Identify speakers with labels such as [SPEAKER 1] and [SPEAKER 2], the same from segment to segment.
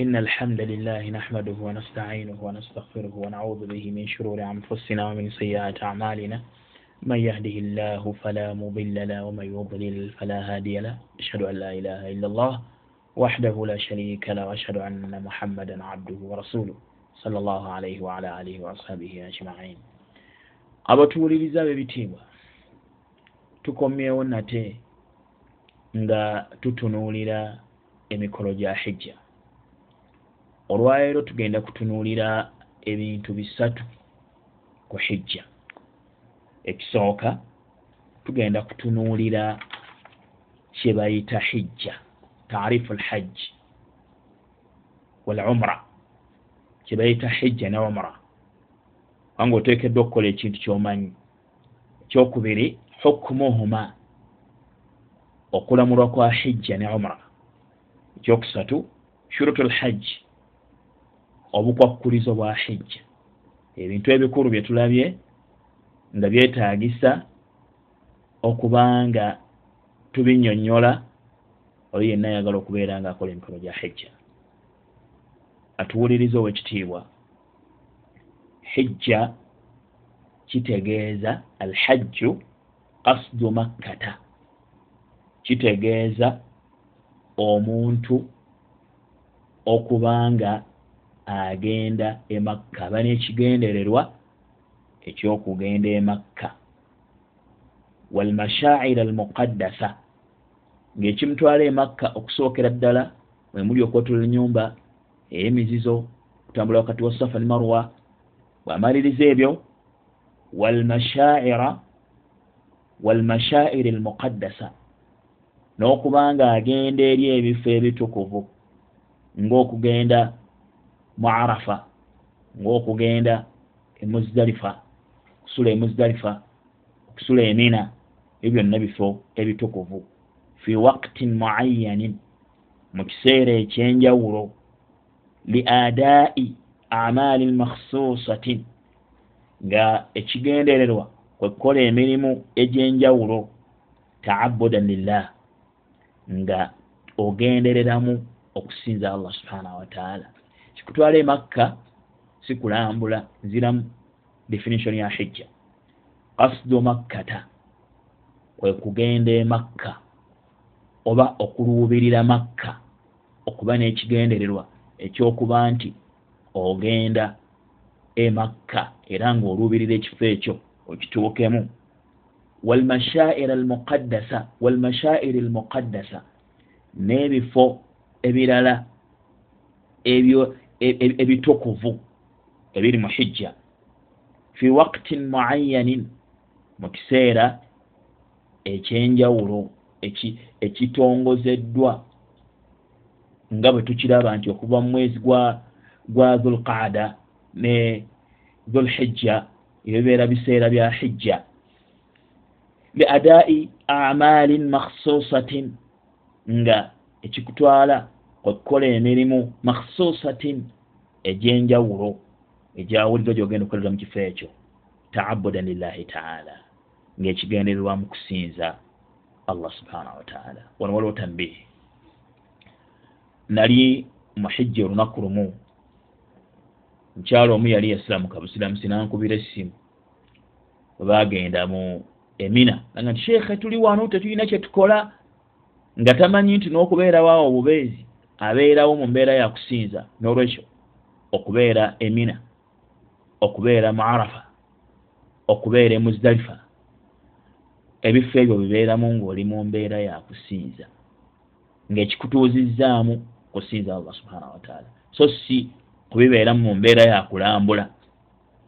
[SPEAKER 1] إن الحمد لله نحمده ونستعينه ونستغفره ونعوذ به من شرور أنفسنا ومن سيئات أعمالنا. من يهده الله فلا مضل له ومن يضلل فلا هادي له. أشهد أن لا إله إلا الله وحده لا شريك له. وأشهد أن محمدا عبده ورسوله صلى الله عليه وعلى آله وأصحابه أجمعين. Abatuwuliriza b'ebitiibwa tukomyewo nate nga tutunuulira emikolo gya hijja. Olwaleero tugenda kutunuulira ebintu bisatu ku hijja. Ekisooka tugenda kutunuulira kye bayita hijja taarifu lhajji wal umra. Kye bayita hijja ne umra. Wanga oteekeddwa okukola ekintu kyomanyi. Ekyokubiri hukumuhuma okulamulwa kwa hijja ne umra. Ekyokusatu shurutu lhajji obukwakkulizo bwa hijja ebintu ebikulu bye tulabye nga byetaagisa okubanga tubinyonnyola oli yenna ayagala okubeera nga akola emikono gya hijja atuwuliriza owekitiibwa hijja kitegeeza alhajju kasdu makkata. Kitegeeza omuntu okubanga agenda emakka aba n'ekigendererwa ekyokugenda emakka walmashaira almuqaddasa ng'ekimutwala emakka okusookera ddala mwemuli okwotula enyumba ey'emizizo kutambula wakati wa safa ne marwa bw'amaliriza ebyo walmashaira walmashairi almuqaddasa n'okubanga agenda eri ebifo ebitukuvu ng'okugenda mu arafa ng'okugenda emuzdalifa okusula emuzdalifa okusula emina ebyo byonna bifo ebitukuvu. Fi waktin muayyanin mu kiseera ekyenjawulo li adaa'i amaali makhsuusatin nga ekigendererwa kwekukola emirimu egy'enjawulo taabudan lillah nga ogendereramu okusinza allah subhanahu wataala kikutwala emakka sikulambula nziramu definition ya hijja. Kasdu makkata kwe kugenda emakka oba okuluubirira makka okuba n'ekigendererwa ekyokuba nti ogenda emakka era ng'oluubirira ekifo ekyo okituukemu. Walmashaira almuqaddasa walmashairi almuqaddasa n'ebifo ebirala ebyo ebitukuvu ebiri mu hijja. Fi waktin muayyanin mu kiseera ekyenjawulo ekitongozeddwa nga bwe tukiraba nti okuva mu mwezi gwa gwa dhulqaada ne dhulhijja ebibeera biseera bya hijja. Li adaa'i amaalin makhsuusatin nga ekikutwala okukola emirimu makhsuusatin egyenjawulo egyawulirwa gyogenda okukolera mu kifo ekyo taabudan lillahi taala ngaekigendererwa mu kusinza allah subhanahu wataala wano waliwo tambihi nali muhijja olunaku lumu. Mukyalo omu yali yasiramuka busiramusi nankubira essimu. Webagenda mu emina aga nti sheekhe tuli wano tetulina kyetukola nga tamanyi nti n'okubeerawo obubeezi abeerawo mu mbeera yakusinza n'olwekyo okubeera emina okubeera mu arafa okubeera emuzdalifa ebifo ebyo bibeeramu ng'oli mu mbeera yakusinza ng'ekikutuuzizzaamu kusinza allah subhanahu wataala so si kubibeeramu mu mbeera yakulambula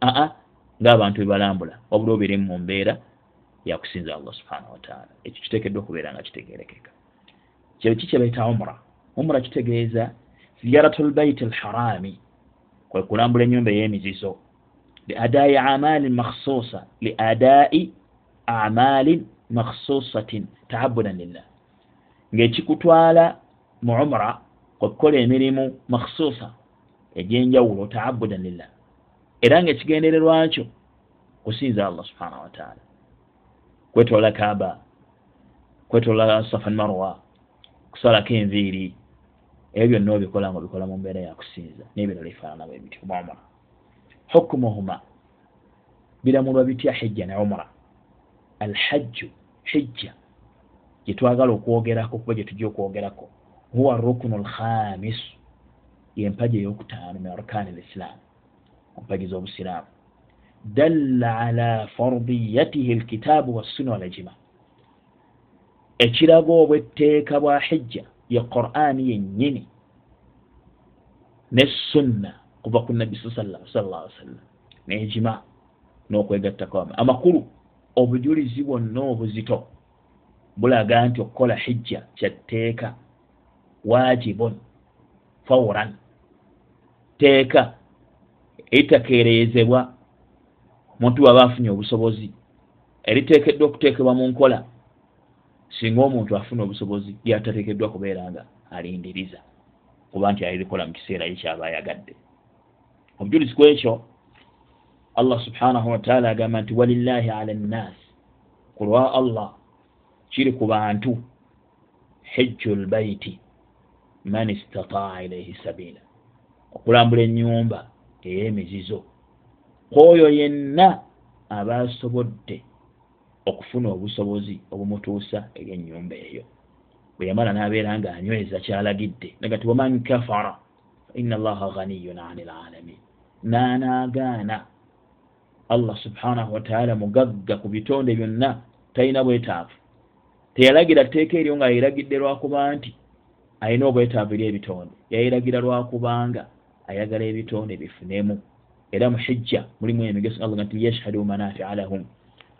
[SPEAKER 1] aa ng'abantu bebalambula wabula obirimu mu mbeera yakusinza allah subhanahu wataala ekyo kiteekeddwa okubeera nga kitegerekeka kyeki kyebaita umra umra kitegeeza ziyaratu lbaiti alharami kwe kulambula enyumba ey'emizizo liadaa'i amaalin makhsuusa liadaa'i amaalin makhsuusatin taabudan lillah. Ng'ekikutwala mu umra kwe kukola emirimu makhsuusa egy'enjawulo taabudan lillah. Era ng'ekigendererwakyo kusinza allah subhanahu wataala kwetoola kaaba kwetoola safa marwa kusalako enviiri ebyo byonna obikola nga obikola mu mbeera yakusinza nebirala efaanana bwe biti omumra hukumuhuma biramulwa bitya? Hijja ne umra. Alhajju hijja. Gyetwagala okwogerako kuba gyetujja okwogerako huwa rukunu lkhamis yempaji eyokutaano min arkani lislam ompaji z'obusiraamu. Dalla ala fardiyatihi lkitaabu wassunna walajima ekiraga obwetteeka bwa hijja ye qur'ani yennyini ne sunna kuva ku nabbi sallah wasallam. Nejima n'okwegattako amakulu obujulizi bwonna obuzito bulaga nti okukola hijja. Kyatteeka wajibun. Fauran teeka eritakeereyezebwa muntu waba afunye obusobozi eriteekeddwa okuteekebwa mu nkola singa omuntu afuna obusobozi lyatateekeddwa kubeera nga alindiriza kuba nti alirikola mu kiseera ye kyaba ayagadde obujulizi ku ekyo allah subhanahu wataala agamba nti walillahi ala nnaasi ku lwa allah kiri ku bantu hijju lbaiti man istataa ilaihi sabiila okulambula ennyumba ey'emizizo kwoyo yenna aba asobodde okufuna obusobozi obumutuusa eri ennyumba eyo. Bwe yamala n'abeera nga anyweza kyalagidde naga ti waman kafara faina allaha ghaniyun ani lalamin naanaagaana allah subhanahu wataala mugagga ku bitonde byonna talina bwetaavu. Teyalagira tteeka eryo nga yeragidde lwakuba nti alina obwetaavu eri ebitonde. Yayiragira lwakubanga ayagala ebitonde bifunemu era mu hijja mulimu emigaso allah nti yashhadu manafia lahum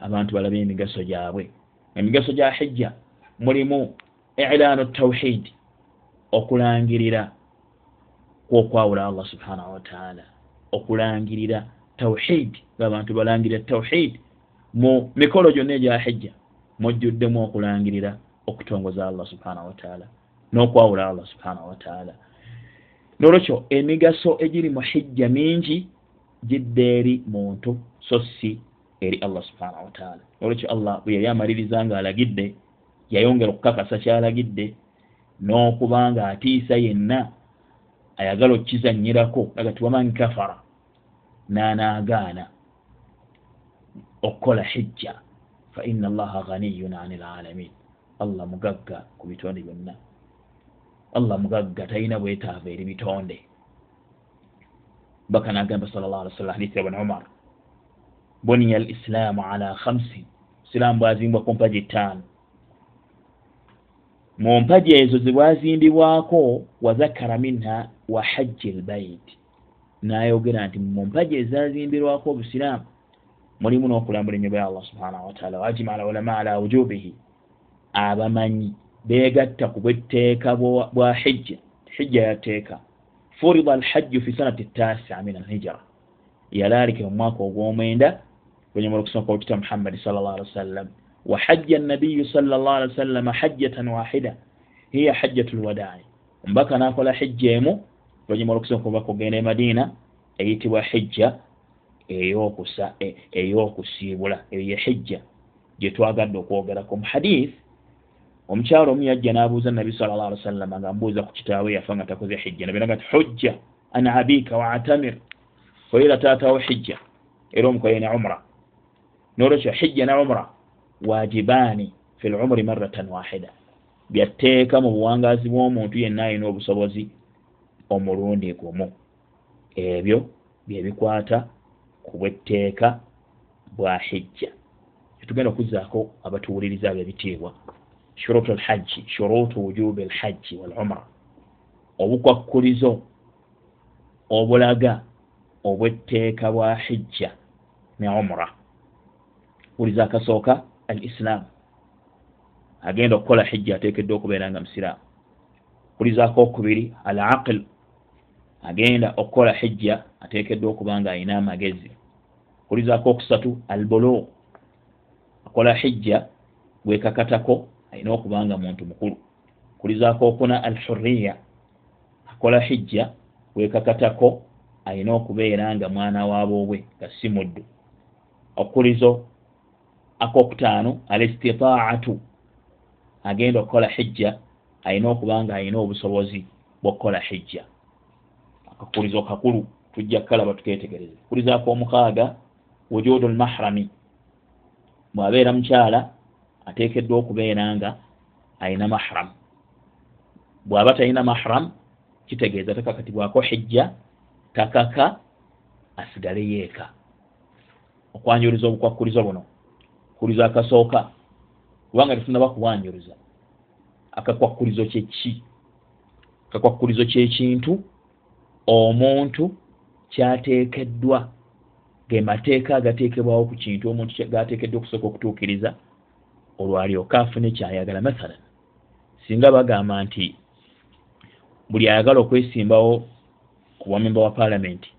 [SPEAKER 1] abantu balabe emigaso gyabwe. Emigaso gya hijja mulimu ilaanu tawhid okulangirira kwokwawula allah subhanahu wataala okulangirira tawhid ngaabantu balangirira tawhid mu mikolo gyonna egya hijja mujjuddemu okulangirira okutongoza allah subhanahu wataala n'okwawula allah subhanahu wataala nolwekyo emigaso egiri mu hijja mingi gidde eri muntu so si eri allah subhanahu wataala nolwekyo allah bwe yali amaliriza nga alagidde yayongera okukakasa kyalagidde n'okuba nga atiisa yenna ayagala okkizanyirako aga ti waman kafara n'anaagaana okukola hijja. Fa ina allaha ghaniyun ani lalamin allah mugagga ku bitonde byonna. Allah mugagga talina bwetaava eri bitonde. Baka nagamba sal llah alih w sallam hadithi yabn umar buniya al islaamu ala khamsin isiraamu bwazimbwa ku mpaji ttaano mu mpaji ezo zebwazimbibwako wazakara minha wa hajji lbait nayogera nti mu mpaji ezazimbirwako obusiraamu mulimu n'okulambula ennyumba ya allah subhanahu wataala wajima ala ulama ala wujubihi abamanyi begatta ku bwetteeka bwa hijja hijja yateeka furida alhajju fi sanati tasia min alhijra yalaalike mu mwaka ogw'omwenda lunyuma lwokusoma kwa kita muhammadi sal llah alih wa hajja nabiyu sal llah alih wa sallama hajjatan wahida. Hiya hajjatu lwadaai omubaka n'akola hijja emu lunyuma lwokusoma kubaka ogenda e madiina eyitibwa hijja eyokusa eyokusiibula eyo ye hijja. Gye twagadde okwogerako mu hadisi omukyalo omu yajja n'abuuza nabi sal llah ali wasallama nga mbuuza ku kitaawe yafa nga takoze hijja. Nabiraga ti hujja an abika wa atamir. Kolera taatawo hijja era omukole ne umra nolwekyo hijja ne umra wajibaani fi lumuri maratan wahida. Byatteeka mu buwangaazi bw'omuntu yenna alina obusobozi omulundi gumu. Ebyo byebikwata ku bwetteeka bwa hijja. Etugenda okuzzaako abatuwuliriza abo ebitiibwa shurutu alhajji shurutu wujubi alhajji walumra obukwakkulizo obulaga obwetteeka bwa hijja ne umra wuliza akasooka al islaamu agenda okukola hijja ateekeddwa okubeera nga musiraamu wulizaako okubiri al aqil agenda okukola hijja ateekeddwa okuba nga alina amagezi. Wulizaako okusatu al bulugh. Akola hijja gwekakatako alina okuba nga muntu mukulu. Kulizaako okuna al hurriya. Akola hijja wekakatako alina okubeera nga mwana waabobwe nga si muddu. Okulizo akokutaano al istitaatu agenda okukola hijja alina okuba nga alina obusobozi bwokukola hijja. Akakulizo kakulu tujja kukalaba tuketegereze kulizaako omukaaga wujudu lmahrami bwabeera mukyala ateekeddwa okubeera nga ayina mahram. Bw'aba talina mahram kitegeeza takakatibwako hijja takaka asigale yeeka. Okwanjuluza obukwakulizo buno kulizo akasooka. Kubanga tetunaba kuwanjuluza akakwakulizo kyeki akakwakulizo kyekintu omuntu kyateekeddwa ge mateeka agateekebwawo ku kintu omuntu gateekeddwa okusooka okutuukiriza olwalyoka afune kyayagala. Mathalan singa bagamba nti buli ayagala okwesimbawo ku bwamemba wa paalamenti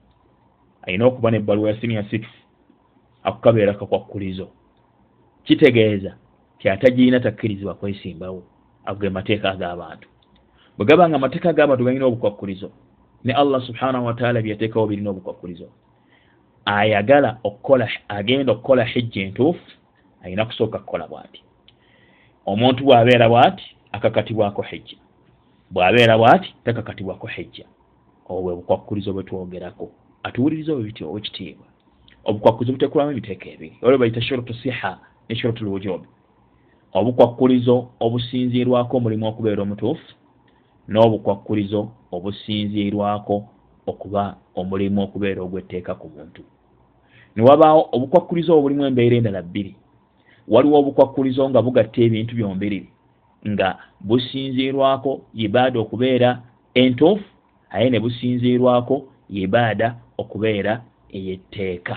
[SPEAKER 1] ayina okuba nebbaluwa ya siniya six akukabeera kakwakulizo kitegeeza kyatagirina takkirizibwa kwesimbawo ago mateeka ag'abantu. Bwe gaba nga amateeka ag'abantu galina obukwakulizo ne allah subhanahu wataala byeyateekawo birina obukwakulizo. Ayagala okukola agenda okukola hijja entuufu ayina kusooka kukola bw'ati. Omuntu bw'abeera bw'ati akakatibwako hijja. Bw'abeera bw'ati takakatibwako hijja. Obwo bwe bukwakulizo bwe twogerako atuwuliriza obwo bityo obwekitiibwa obukwakulizo butekulamu ebiteeka ebiri olwo bayita shurutu siha ne shurutu lwujubi obukwakulizo obusinziirwako omulimu okubeera omutuufu n'obukwakulizo obusinziirwako okuba omulimu okubeera ogwetteeka ku muntu. Newabaawo obukwakulizo obulimu embeera endala bbiri. Waliwo obukwakulizo nga bugatta ebintu byombiriri nga businziirwako ibaada okubeera entuufu aye ne businziirwako ibaada okubeera eyetteeka.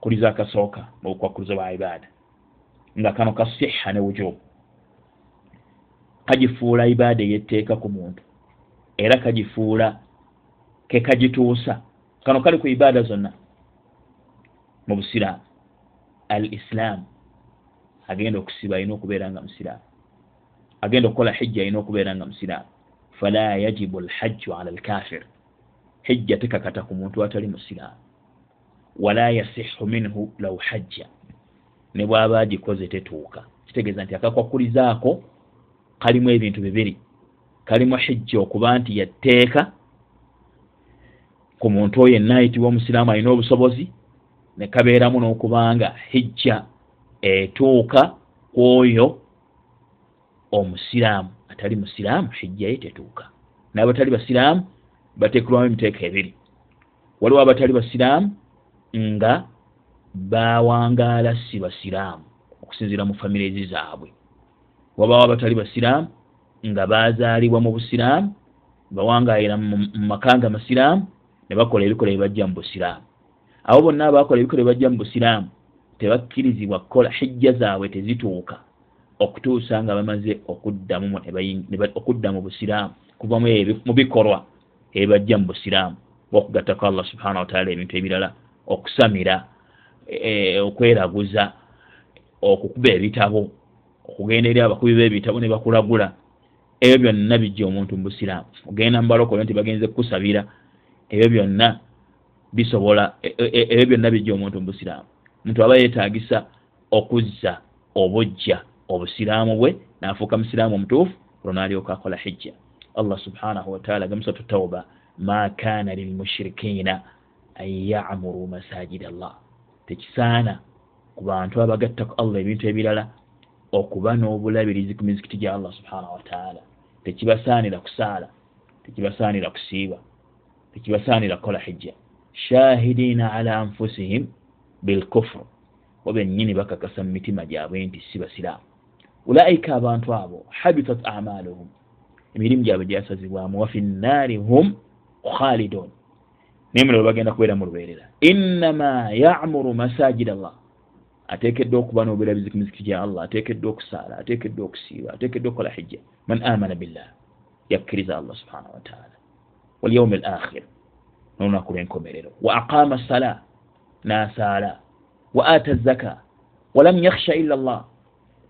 [SPEAKER 1] Kuliza akasooka mu bukwakulizo bwa ibaada nga kano kasiha ne wujubu kagifuula ibaada eyetteeka ku muntu era kagifuula kekagituusa kano kali ku ibaada zonna. Mu busiraamu al islaamu agenda okusiba alina okubeera nga musiraamu. Agenda okukola hijja alina okubeera nga musiraamu. Fala yajibu lhajju ala lkafir hijja tekakata ku muntu atali musiraamu. Wala yasihu minhu law hajja ne bwaba agikoze tetuuka. Kitegeeza nti akakwakulizaako kalimu ebintu bibiri. Kalimu hijja okuba nti yatteeka ku muntu oyo enna ayitibwa omusiraamu alina obusobozi ne kabeeramu n'okubanga hijja etuuka ku oyo omusiraamu. Atali musiraamu hijja ye tetuuka. N'abatali basiraamu bateekulwamu emiteeka ebiri. Waliwo abatali basiraamu nga bawangaala si basiraamu okusinziira mu famirezi zaabwe. Wabawo abatali basiraamu nga bazaalibwa mu busiraamu bawangaalira mu makanga masiraamu ne bakola ebikola ebibajja mu busiraamu. Abo bonna abakola ebikola ebibajja mu busiraamu tebakkirizibwa kukola hijja zaabwe tezituuka okutuusa nga bamaze okudda mu busiraamu kuva mu bikolwa ebibajja mu busiraamu okugattako allah subhana wataala ebintu ebirala okusamira okweraguza okukuba ebitabo okugenda eri abakubi b'ebitabo ne bakulagula. Ebyo byonna bijja omuntu mu busiraamu. Ogenda mu balokole nti bagenze kukusabira ebyo byonna bisobola e, e, ebyo byonna bijja omuntu mu busiraamu. Omuntu aba yeetagisa okuzza obujja obusiraamu bwe n'afuuka musiraamu omutuufu olwo n'alyoka akola hijja. Allah subhanahu wataala gamusatu tauba ma kana lilmushirikiina an yamuru masajida allah tekisaana ku bantu abagattaku allah ebintu ebirala okuba n'obulabirizi ku mizikiti gya allah subhanahu wataala tekibasaanira kusaala tekibasaanira kusiiba tekibasaanira kukola hijja. Shahidiina ala anfusihim bilkufuru bo bennyini bakakasa mu mitima gyabwe nti si basiraamu. Ulaika abantu abo habitat amaluhum emirimu gyabwe gyasazibwamu wafi nnaari hum khalidun naye mulabo bagenda kubeera mu lubeerera. Innama yamuru masajid allah. Ateekeddwa okuba n'obwerabizi ku miziki gya allah ateekeddwa okusaala ateekeddwa okusiiba ateekeddwa okukola hijja. Man amana billah yakkiriza allah subhanahu wataala walyaumi al akhir n'olunaku lw'enkomerero. Wa aqama sala n'asaala. Wa ata zaka walam yakhsha illa llah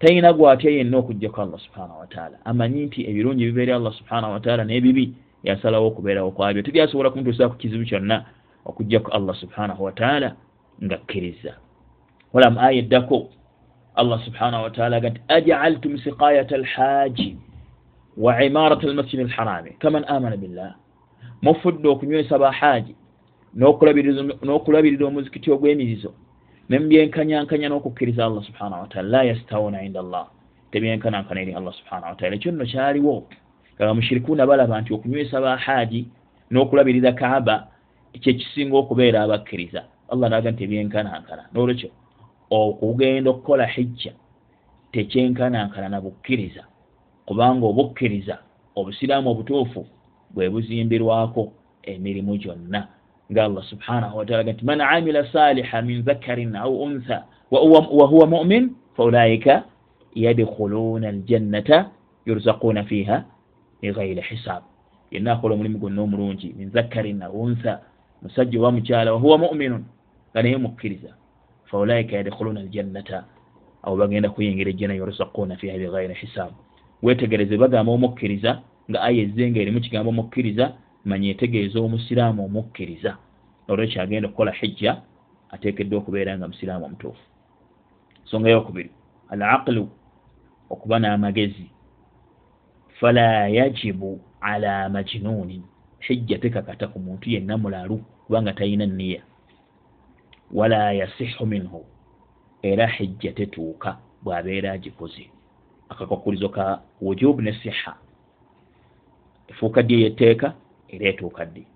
[SPEAKER 1] talina gwatya yenna okugjaku allah subhanahu wataala amanyi nti ebirungi bibeere allah subhanahu wataala n'ebibi yasalawo okubeerawo kwabyo. Tebyasobola kumutuusa ku kizibu kyonna okugjaku allah subhanahu wataala nga kkiriza. Walamu aya eddako allah subhanahu wataala aga nti ajaaltum siqayata alhaaji wa imarat almasjidi alharami kaman amana billah. Mufudde okunywesa bahaaji n'okulabirira omuzikiti ogw'emirizo nemubyenkanyankanya n'okukkiriza allah subhanahu wataala la yastawuna inda allah. Tebyenkanankana eri allah subhanahu wataala ekyo nno kyaliwo nga bamushirikuuna balaba nti okunywesa bahaaji n'okulabirira kaaba kyekisinga okubeera abakkiriza. Allah naga nti tebyenkanankana n'olwekyo okugenda okukola hijja tekyenkanankana na bukkiriza kubanga obukkiriza obusiraamu obutuufu bwe buzimbirwako emirimu gyonna. Nga allah subhanahu wataala nti man amila saliha min dhakarin au untha wahuwa mumin faulaika yadkhuluna aljannata yurzaquuna fiha bighairi hisab. Yenna akola omulimu gwonna omulungi min dhakarin au untha musajja oba mukyala wahuwa muminun nga naye mukkiriza. Faulaika yadkhuluna aljannata abo bagenda kuyingira ejjana yurzaquuna fiha bighairi hisab. Wetegereze bagamba omukkiriza nga aya ezenga erimu kigambo omukkiriza manya etegeeza omusiraamu omukkiriza. Olwekyo agenda okukola hijja ateekeddwa okubeera nga musiraamu omutuufu. Nsonga yokubiri al aqlu okuba n'amagezi fala yajibu ala majnuunin hijja tekakata ku muntu yenna mulalu kubanga talina niya wala yasihu minhu era hijja tetuuka bw'abeera agikoze. Akakwakulizo ka wujubu ne siha efuuka ddi eyetteeka era etuuka ddi?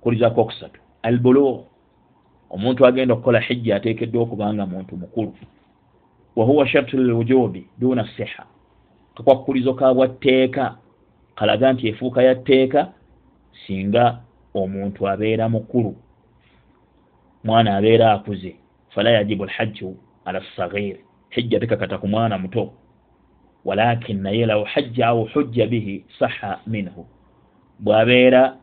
[SPEAKER 1] Kulizako okusatu albulugh omuntu agenda okukola hijja ateekeddwa okubanga muntu mukulu. Wahuwa shartu lilwujubi duna siha kakwakulizo kabwatteeka kalaga nti efuuka ya tteeka singa omuntu abeera mukulu. Mwana abeera akuze fala yajibu lhajju ala sagir hijja tekakata ku mwana muto. Walakin naye law hajja au hujja bihi saha minhu. Bwabeera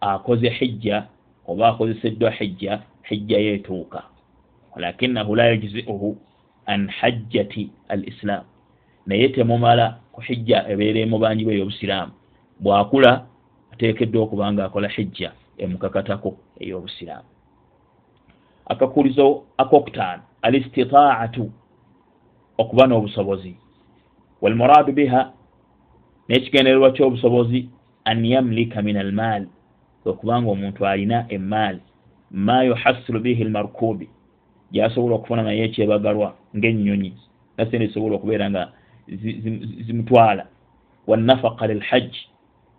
[SPEAKER 1] akoze hijja oba akozeseddwa hijja hijja yeetuuka. Walakinahu la yujziuhu an hajjati al islam naye temumala ku hijja ebeera emubanji bwe ey'obusiraamu bwakula ateekeddwa okuba nga akola hijja emukakatako ey'obusiraamu. Akakulizo akokutaano al istitaatu okuba n'obusobozi. Walmuradu biha n'ekigendererwa ky'obusobozi an yamlika min almaal okubanga omuntu alina emaali ma yuhassilu bihi almarkubi gyasobola okufuna naye ekyebagalwa ng'ennyonyi nasente zisobola okubeera nga zimutwala. Wannafaka lilhajji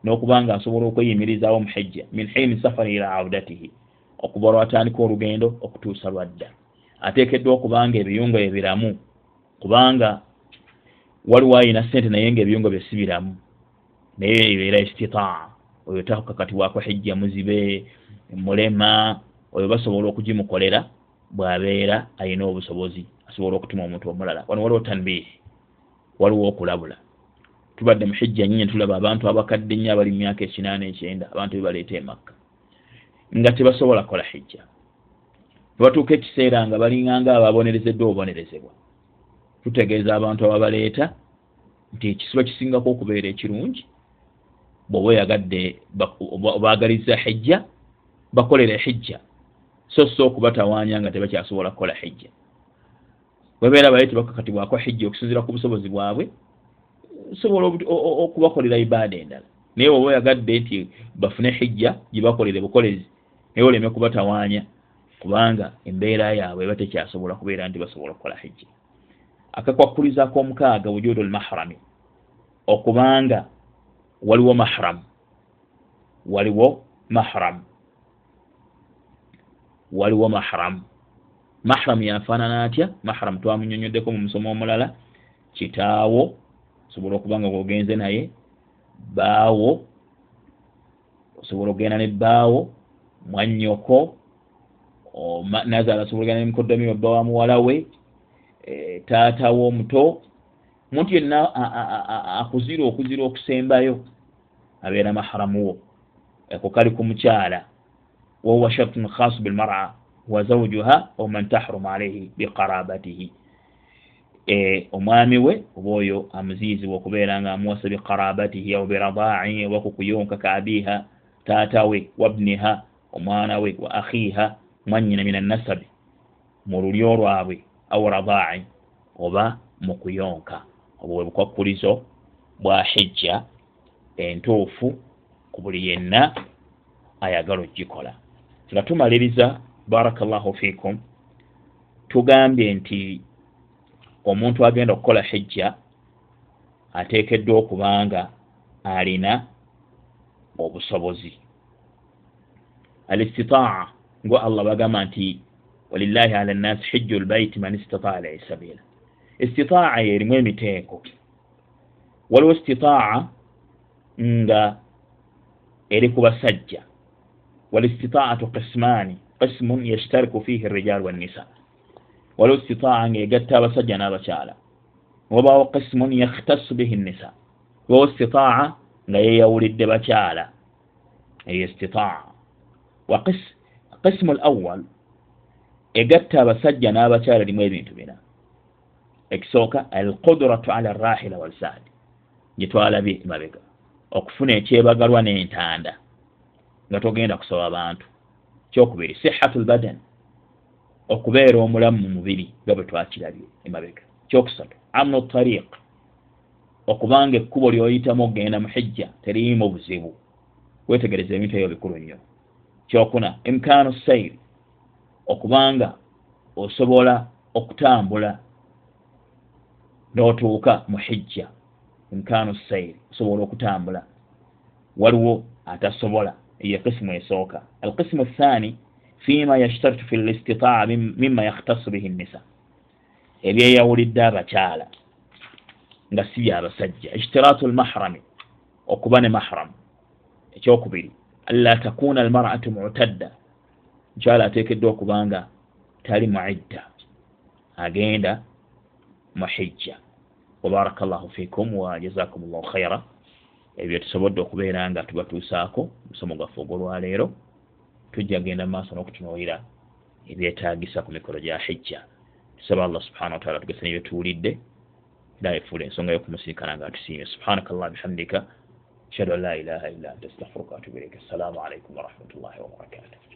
[SPEAKER 1] n'okubanga asobola okweyimirizaawo omuhijja min hiini safari ila audatihi okuba lwatandika olugendo okutuusa lwadda. Ateekeddwa okubanga ebiyungo ebiramu kubanga waliwo ayina sente naye ngaebiyungo byesibiramu naye ebeera istitaa oyo takakatibwako hijja muzibe mulema oyo basobola okugimukolera bwabeera ayina obusobozi asobola okutuma omuntu omulala. Wano waliwo tanbihi waliwo okulabula. Tubadde muhijja nyinyi tulaba abantu abakadde nnyo abali mumyaka ekinaana ekyenda abantu bebaleeta emakka nga tebasobola kukola hijja. Nebatuuka ekiseera nga balinganga ababonerezeddwa obubonerezebwa tutegeeza abantu ababaleeta nti ekisiba kisingako okubeera ekirungi. Bweoba oyagadde obaagaliza hijja bakolere hijja. So so okubatawanya nga tebakyasobola kukola hijja webeera bale tebakakatibwako hijja okusinzira ku busobozi bwabwe sobola okubakolera ibaada endala. Naye oba oyagadde nti bafune hijja gibakolere bukolezi naye oleme kubatawanya kubanga embeera yaabwe eba tekyasobola kubeera nti basobola okukola hijja akakwakuliza komukaaga wujudu lmahrami okubanga waliwo mahram waliwo mahram waliwo mahram mahram yafaanana atya? Mahram twamunyonyoddeko mu musomo omulala. Kitaawo osobola okubanga gogenze naye. Baawo osobola okgenda ne baawo. Mwannyoko nazaala osobola ogenda nemikoddomi wabba wa muwala we. E, taata w'omuto. Muntu yenna akuzira okuzira okusembayo abeera maharamuwo eko kali ku mukyala. Wahuwa shartun khasu bilmara wa zawjuha au man tahrumu alaihi biqarabatihi. E, omwami we oba oyo amuziyizibwa okubeera nga amuwasa biqarabatihi au biradai oba kukuyonka kaabiha taata we wabniha omwana we wa akhiha mwanyina min annasabi mu lulyo lwabwe au radai oba mukuyonka obwo bwe bukwakulizo bwa hijja entuufu ku buli yenna ayagala okgikola nga tumaliriza barakallahu fikum tugambye nti omuntu agenda okukola hijja ateekeddwa okubanga alina obusobozi. Al istitaa nga allah bagamba nti walillahi ala nnasi hijju lbaiti man istataa alaihi sabila istitaa yerimu emiteeko waliwo istitaa nga eri ku basajja. Walistitaatu qismaani qismun yashtariku fihi rijaal wannisa waliwo istitaa nga egatta abasajja n'abakyala wabaawo qismun yakhtasu bihi nnisa wawo istitaa nga yeyawulidde bakyala eyo istitaa wa qismu l awal egatta abasajja n'abakyala limu ebintu bina ekisooka alqudratu ala rahila walsaadi gyetwalabye emabega okufuna ekyebagalwa n'entanda nga togenda kusaba bantu kyokubiri sihatu lbadan okubeera omulamu mu mubiri nga bwe twakirabye emabega. Kyokusatu amnu tariq okubanga ekkubo lyoyitamu okgenda mu hijja teriimu buzibu. Wetegereza ebintu ebyo bikulu nnyo. Kyokuna imkaanu sairi okubanga osobola okutambula n'otuuka mu hijja. Imkaanu sairi osobola okutambula. Waliwo atasobola eyo ekisimu esooka alkisimu athani fima yashtaritu fi listitaa mima yakhtasu bihi nnisa ebyeyawulidde abakyala nga si byabasajja ishtiraatu lmahrami okuba ne mahram ekyokubiri anla takuna almaratu mutadda mukyala ateekeddwa okubanga tali muidda agenda muhijja wabaraka llahu fikum wajazakum llahu khaira ebyo tusobodde okubeera nga tubatuusaako musomo gwaffe ogwolwaleero tujja genda mu maaso n'okutunuulira ebyetaagisa ku mikolo gya hijja tusaba allah subhana wataala tugese nebyo tuwulidde era efuula ensonga y'okumusinkana nga tusiime subhanaka llah bihamdika ashhadu an la ilaha illa anta astahfiruka watubu ilaika assalamu alaikum warahmatullahi wabarakatuh